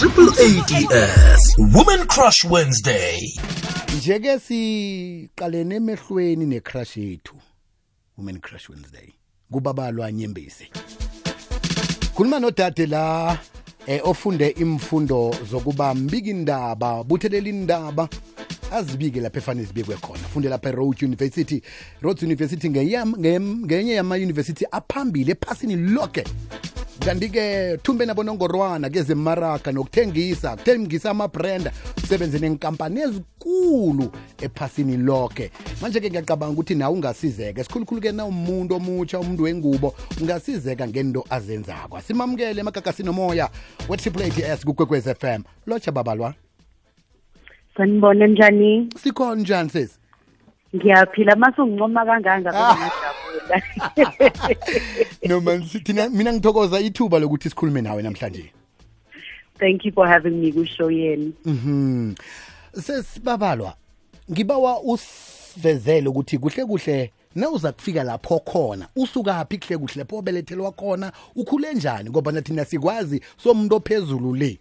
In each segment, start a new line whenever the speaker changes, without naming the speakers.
Triple ADS Women Crush Wednesday.
njeke siqalene emehlweni necrush yethu women crush wednesday. Kubabalwa nyembezi. Khuluma nodade la eh, ofunde imfundo zokuba mbiki indaba buthelela indaba azibike lapha efanele zibekwe khona. Funde lapha e-Rhodes University. Rhodes University ngeyam- ngem- ngenye yama-university aphambili ephasini lonke kanti-ke thumbe nabonongorwana kezemaraga nokuthengisa kuthengisa amabrand usebenze nenkampani ezikulu ephasini lonke manje-ke ngiyacabanga ukuthi nawe ungasizeka. Esikhulukhulu-ke na umuntu omutsha umuntu wengubo ungasizeka ngento azenzako. Asimamukele emagagasini omoya we-triple ats kukwekwez f m. Lotsha babalwa.
Sanibona njani?
Sikhona njani sesi
ngiyaphila mase ungincoma kanganga
noma thina mina ngithokoza ithuba lokuthi sikhulume nawe namhlanje
thank you for having me kushow yenu
Mhm. Sesibabalwa. Ngibawa usivezele ukuthi kuhle kuhle nawuza kufika lapho khona usukaphi kuhle kuhle lapho obelethelwa khona ukhule njani ngoba nathi nasikwazi somuntu ophezulu le.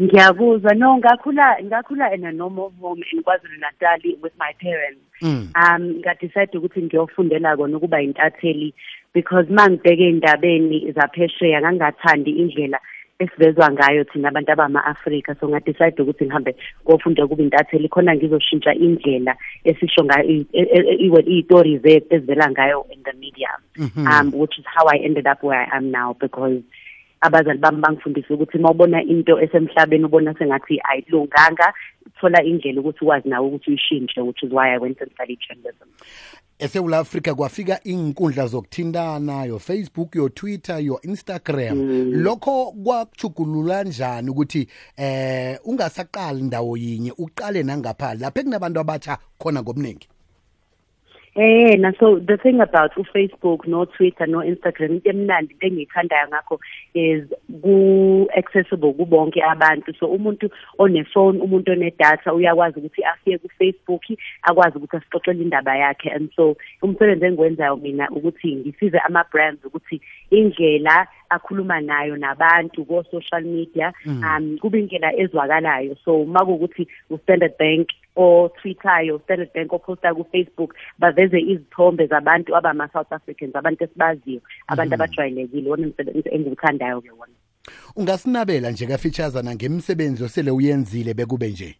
Ngiyakuzwa no ngakhula ngakhula in a normal home in KwaZulu Natal with my parents.
Mm.
um ngadecide ukuthi ngiyofundela kona ukuba intatheli because mangibheke indabeni zaphesheya ngangathandi indlela esivezwa ngayo thina abantu abama-afrika. So ngadecide ukuthi ngihambe ngofunda ukuba intatheli khona ngizoshintsha indlela esisho ngayo i- e- e- i- iy'tori zethu ezivela ngayo in the media um which is how i ended up where i am now because abazali bami bangifundisa ukuthi uma ubona into esemhlabeni ubona sengathi ayilunganga thola indlela ukuthi ukwazi nawe ukuthi uyishintshe which is why i went and studied journalism.
eSouth Africa kwafika inkundla zokuthintana yo Facebook yo Twitter yo Instagram. Lokho kwakuchugulula kanjani ukuthi eh ungasaqali ndawo yinye uqale nangapha lapha kunabantu abatsha khona ngobunengi?
Eh na so the thing about uFacebook no Twitter no Instagram into emnandi into engiyithandayo ngakho is ku accessible kubonke abantu. So umuntu one phone umuntu one data uyakwazi ukuthi afike ku Facebook akwazi ukuthi asixoxele indaba yakhe. And so umsebenzi engiwenzayo mina ukuthi ngisize ama brands ukuthi indlela akhuluma nayo nabantu ko social media um kube indlela ezwakalayo. So makuukuthi u Standard Bank o Twitter Standard Bank oposta ku Facebook baveze izithombe zabantu abama South Africans abantu esibaziyo abantu abajwayelekile. Wona umsebenzi engiwuthandayo ke wona.
Ungasinabela nje kafeaturesana ngemsebenzi osele uyenzile bekube nje?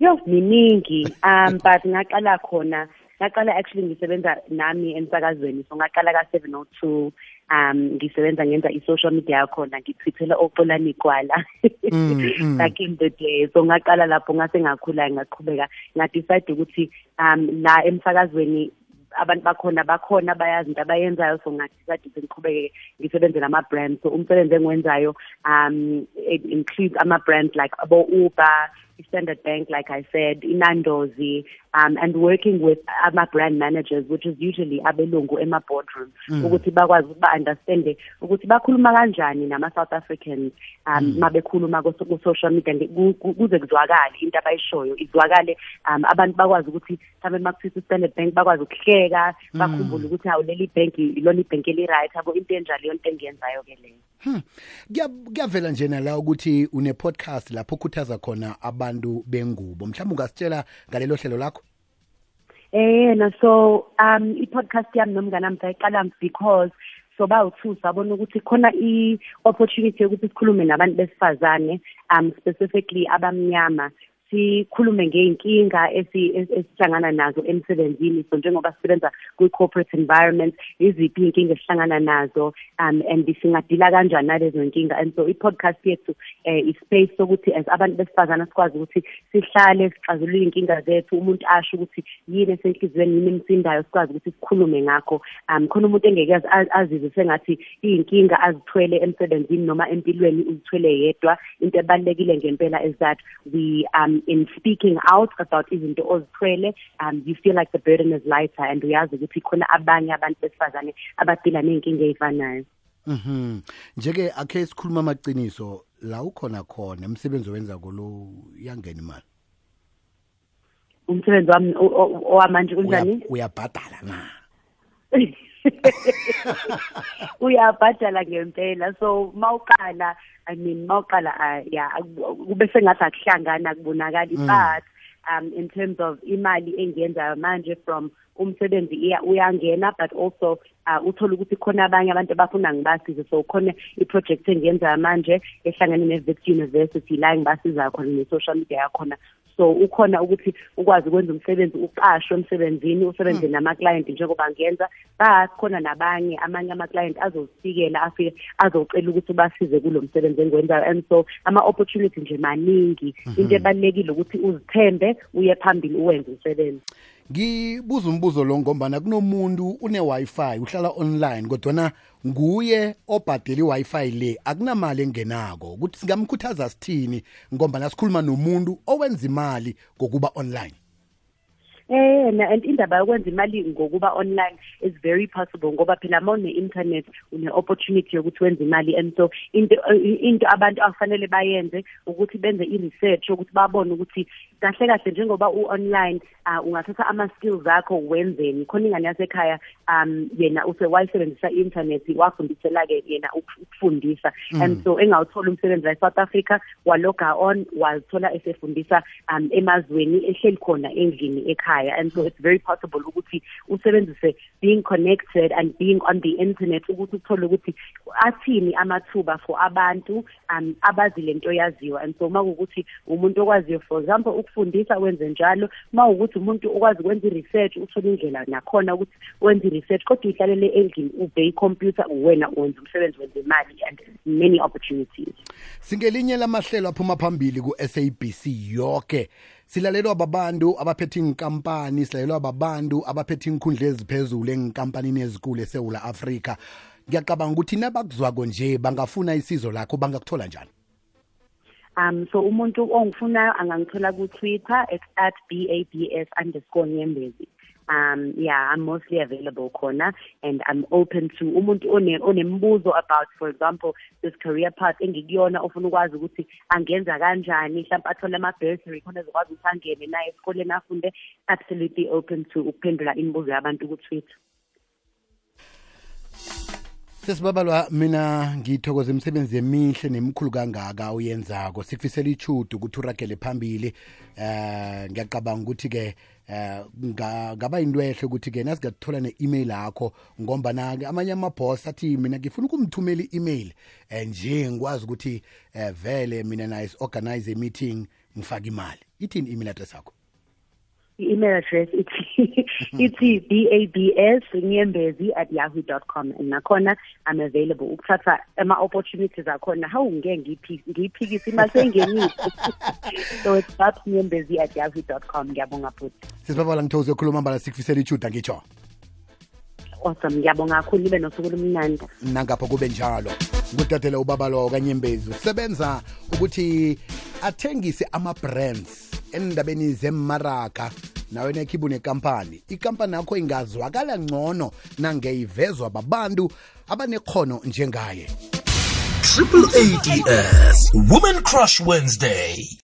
Yo miningi um but ngaqala khona ngaqala actually ngisebenza nami emsakazweni so ngaqala ka 702 um ngisebenza ngenza i-social media yakhona ngitwithela oxolani kwala.
Mm, mm.
back in the day. So ngaqala lapho ngase ngakhula ngaqhubeka. Ngadecide ukuthi um la emsakazweni abantu bakhona bakhona bayazi into abayenzayo. So ngadecide ukuthi ngiqhubeke ngisebenze nama-brands so umsebenzi engiwenzayo um it includes ama-brands like abo-uber i-Standard Bank, like I said, inandozi, um, and working with ama brand managers, which is usually abelungu ema boardroom, ukuthi bakwazi ukuthi ba-understande ukuthi bakhuluma kanjani nama-South Africans um mabekhuluma ku ku- social media nge- ku- ku- kuze kuzwakale into abayishoyo izwakale um abantu bakwazi ukuthi mhlawumbe makuthiwa i-Standard Bank bakwazi ukuhleka bakhumbule ukuthi hawu leli bank ilona ibhenki eli-right yabo into enjalo yonto engiyenzayo ke leyo
Hmm. Kuya- kuyavela nje nala ukuthi une podcast lapho ukhuthaza khona abantu bengubo. Mhlawumbe ungasitshela ngalelo hlelo lakho?
Eh na so um i-podcast yami nomngane wami sayiqala because so bawu-two sabona ukuthi khona i-opportunity yokuthi sikhulume nabantu besifazane um specifically abamnyama. Sikhulume ngey'nkinga esi- es- esihlangana nazo emsebenzini so njengoba sisebenza kwi-corporate environment iziphi iy'nkinga esihlangana nazo um and singadila kanjani nalezo nkinga. And so i-podcast yethu um i-space sokuthi as abantu besifazane sikwazi ukuthi sihlale sixazulule iy'nkinga zethu umuntu asho ukuthi yini esenhliziyweni yini emsindayo sikwazi ukuthi sikhulume ngakho. Um khona umuntu engeke azi- az- azizwe sengathi iy'nkinga azithwele emsebenzini noma empilweni uzithwele yedwa. Into ebalulekile ngempela is that we um in speaking out about even izinto ozithwele um you feel like the burden is lighter and uyazi ukuthi khona abanye abantu besifazane abadila ney'nkinga ey'fanayo
Mhm. Njeke akhe sikhuluma amaqiniso la ukhona khona emsebenzi owenza kolo yangena imali.
umsebenzi wami owamanje unjani
Uyabhadala na?
uyabhadala ngempela. So mawuqala i mean mawuqala uh, yeah kube sengathi akuhlangana kubonakali but um in terms of imali engiyenzayo manje from umsebenzi uyangena but also uh, uthola ukuthi khona abanye abantu abafuna ngibasize. So khona i-project engiyenzayo manje ehlangane ne-Wits University la ngibasiza khona ne-social media yakhona. So ukhona ukuthi ukwazi ukwenza umsebenzi uqashwe emsebenzini usebenze nama-client njengoba ngiyenza but khona nabanye amanye ama-client azosikela afike azocela ukuthi basize kulo msebenzi engiwenzayo and so ama-opportunity nje maningi. Into ebalulekile ukuthi uzithembe uye phambili uwenze umsebenzi.
Ngibuza umbuzo lo ngombana kunomuntu une-wi-fi uhlala online kodwana nguye obhadela i-wi-fi le akunamali engenako. Ukuthi singamkhuthaza sithini ngombana sikhuluma nomuntu owenza imali ngokuba online?
Eh and indaba yokwenza imali ngokuba online is very possible ngoba phela uma une internet une opportunity yokuthi wenze imali. And so into into abantu afanele bayenze ukuthi benze i research ukuthi babone ukuthi kahle kahle njengoba u online uh, ungathatha ama skills akho wenzeni? Khona ingane yasekhaya um yena use wayisebenzisa internet wafundisela ke yena ukufundisa. Mm. and so engawuthola umsebenzi la South Africa waloga on wathola esefundisa um emazweni ehleli khona endlini ekhaya. And so it's very possible ukuthi usebenzise being connected and being on the internet ukuthi uthole ukuthi athini amathuba for abantu um abazi lento yaziwa. And so makukuthi umuntu okwaziyo for example ukufundisa wenze njalo. Mawukuthi umuntu okwazi ukwenza i-research uthole indlela nakhona ukuthi wenze i-research kodwa uhlalele endlini ube i-computer wena wenza umsebenzi wenze imali and many opportunities.
Singelinye lamahlelo aphuma phambili ku-SABC yonke silalelwa babantu abaphethe inkampani silalelwa babantu abaphethe inkhundla eziphezulu enkampanini ezikulu eSouth Africa ngiyacabanga ukuthi nabakuzwako nje bangafuna isizo lakho bangakuthola njani?
Um so umuntu ongifunayo angangithola ku-twitter at babs underscore nyembezi. Um yeah i'm mostly available khona and i'm open to umuntu onembuzo about for example this career path engikuyona ofuna ukwazi ukuthi angenza kanjani mhlawumbe athole ama-bursary khona ezokwazi ukuthi angene naye esikoleni afunde. Absolutely open to ukuphendula imibuzo yabantu ku-twitter
sesibabalwa mina ngithokoza imisebenzi emihle nemikhulu kangaka uyenzako sikufisela ichudu ukuthi uragele phambili. Eh ngiyacabanga ukuthi ke eh ngaba into ehle ukuthi ke nasingathola ne-email yakho ngomba na amanye ama-boss athi mina ngifuna ukumthumela i-email. Eh nje ngikwazi ukuthi eh vele mina naye organize a meeting ngifake imali. Ithini i-email address yakho
i-email address ithi ithi babs nyembezi at yahoo dot com. And nakhona i'm available. Ukuthatha ama-opportunities akhona hawu ngeke ngiyiphikise imali seyingenile. So it's babs nyembezi at yahoo dot com. Ngiyabonga futhi.
Sisibabala ngithokoze ukhuluma mbala sikufisela ijuda ngitsho.
Awesome. Ngiyabonga kakhulu nibe nosuku lumnandi
nangapho kube njalo. Ngutatela ubabalwa kanyembezi usebenza ukuthi athengise ama-brands endabeni zemmaraka nawe nekhibu nekampani ikampani yakho ingazwakala ngcono nangeyivezwa babantu abanekhono njengaye.
Triple ads women crush wednesday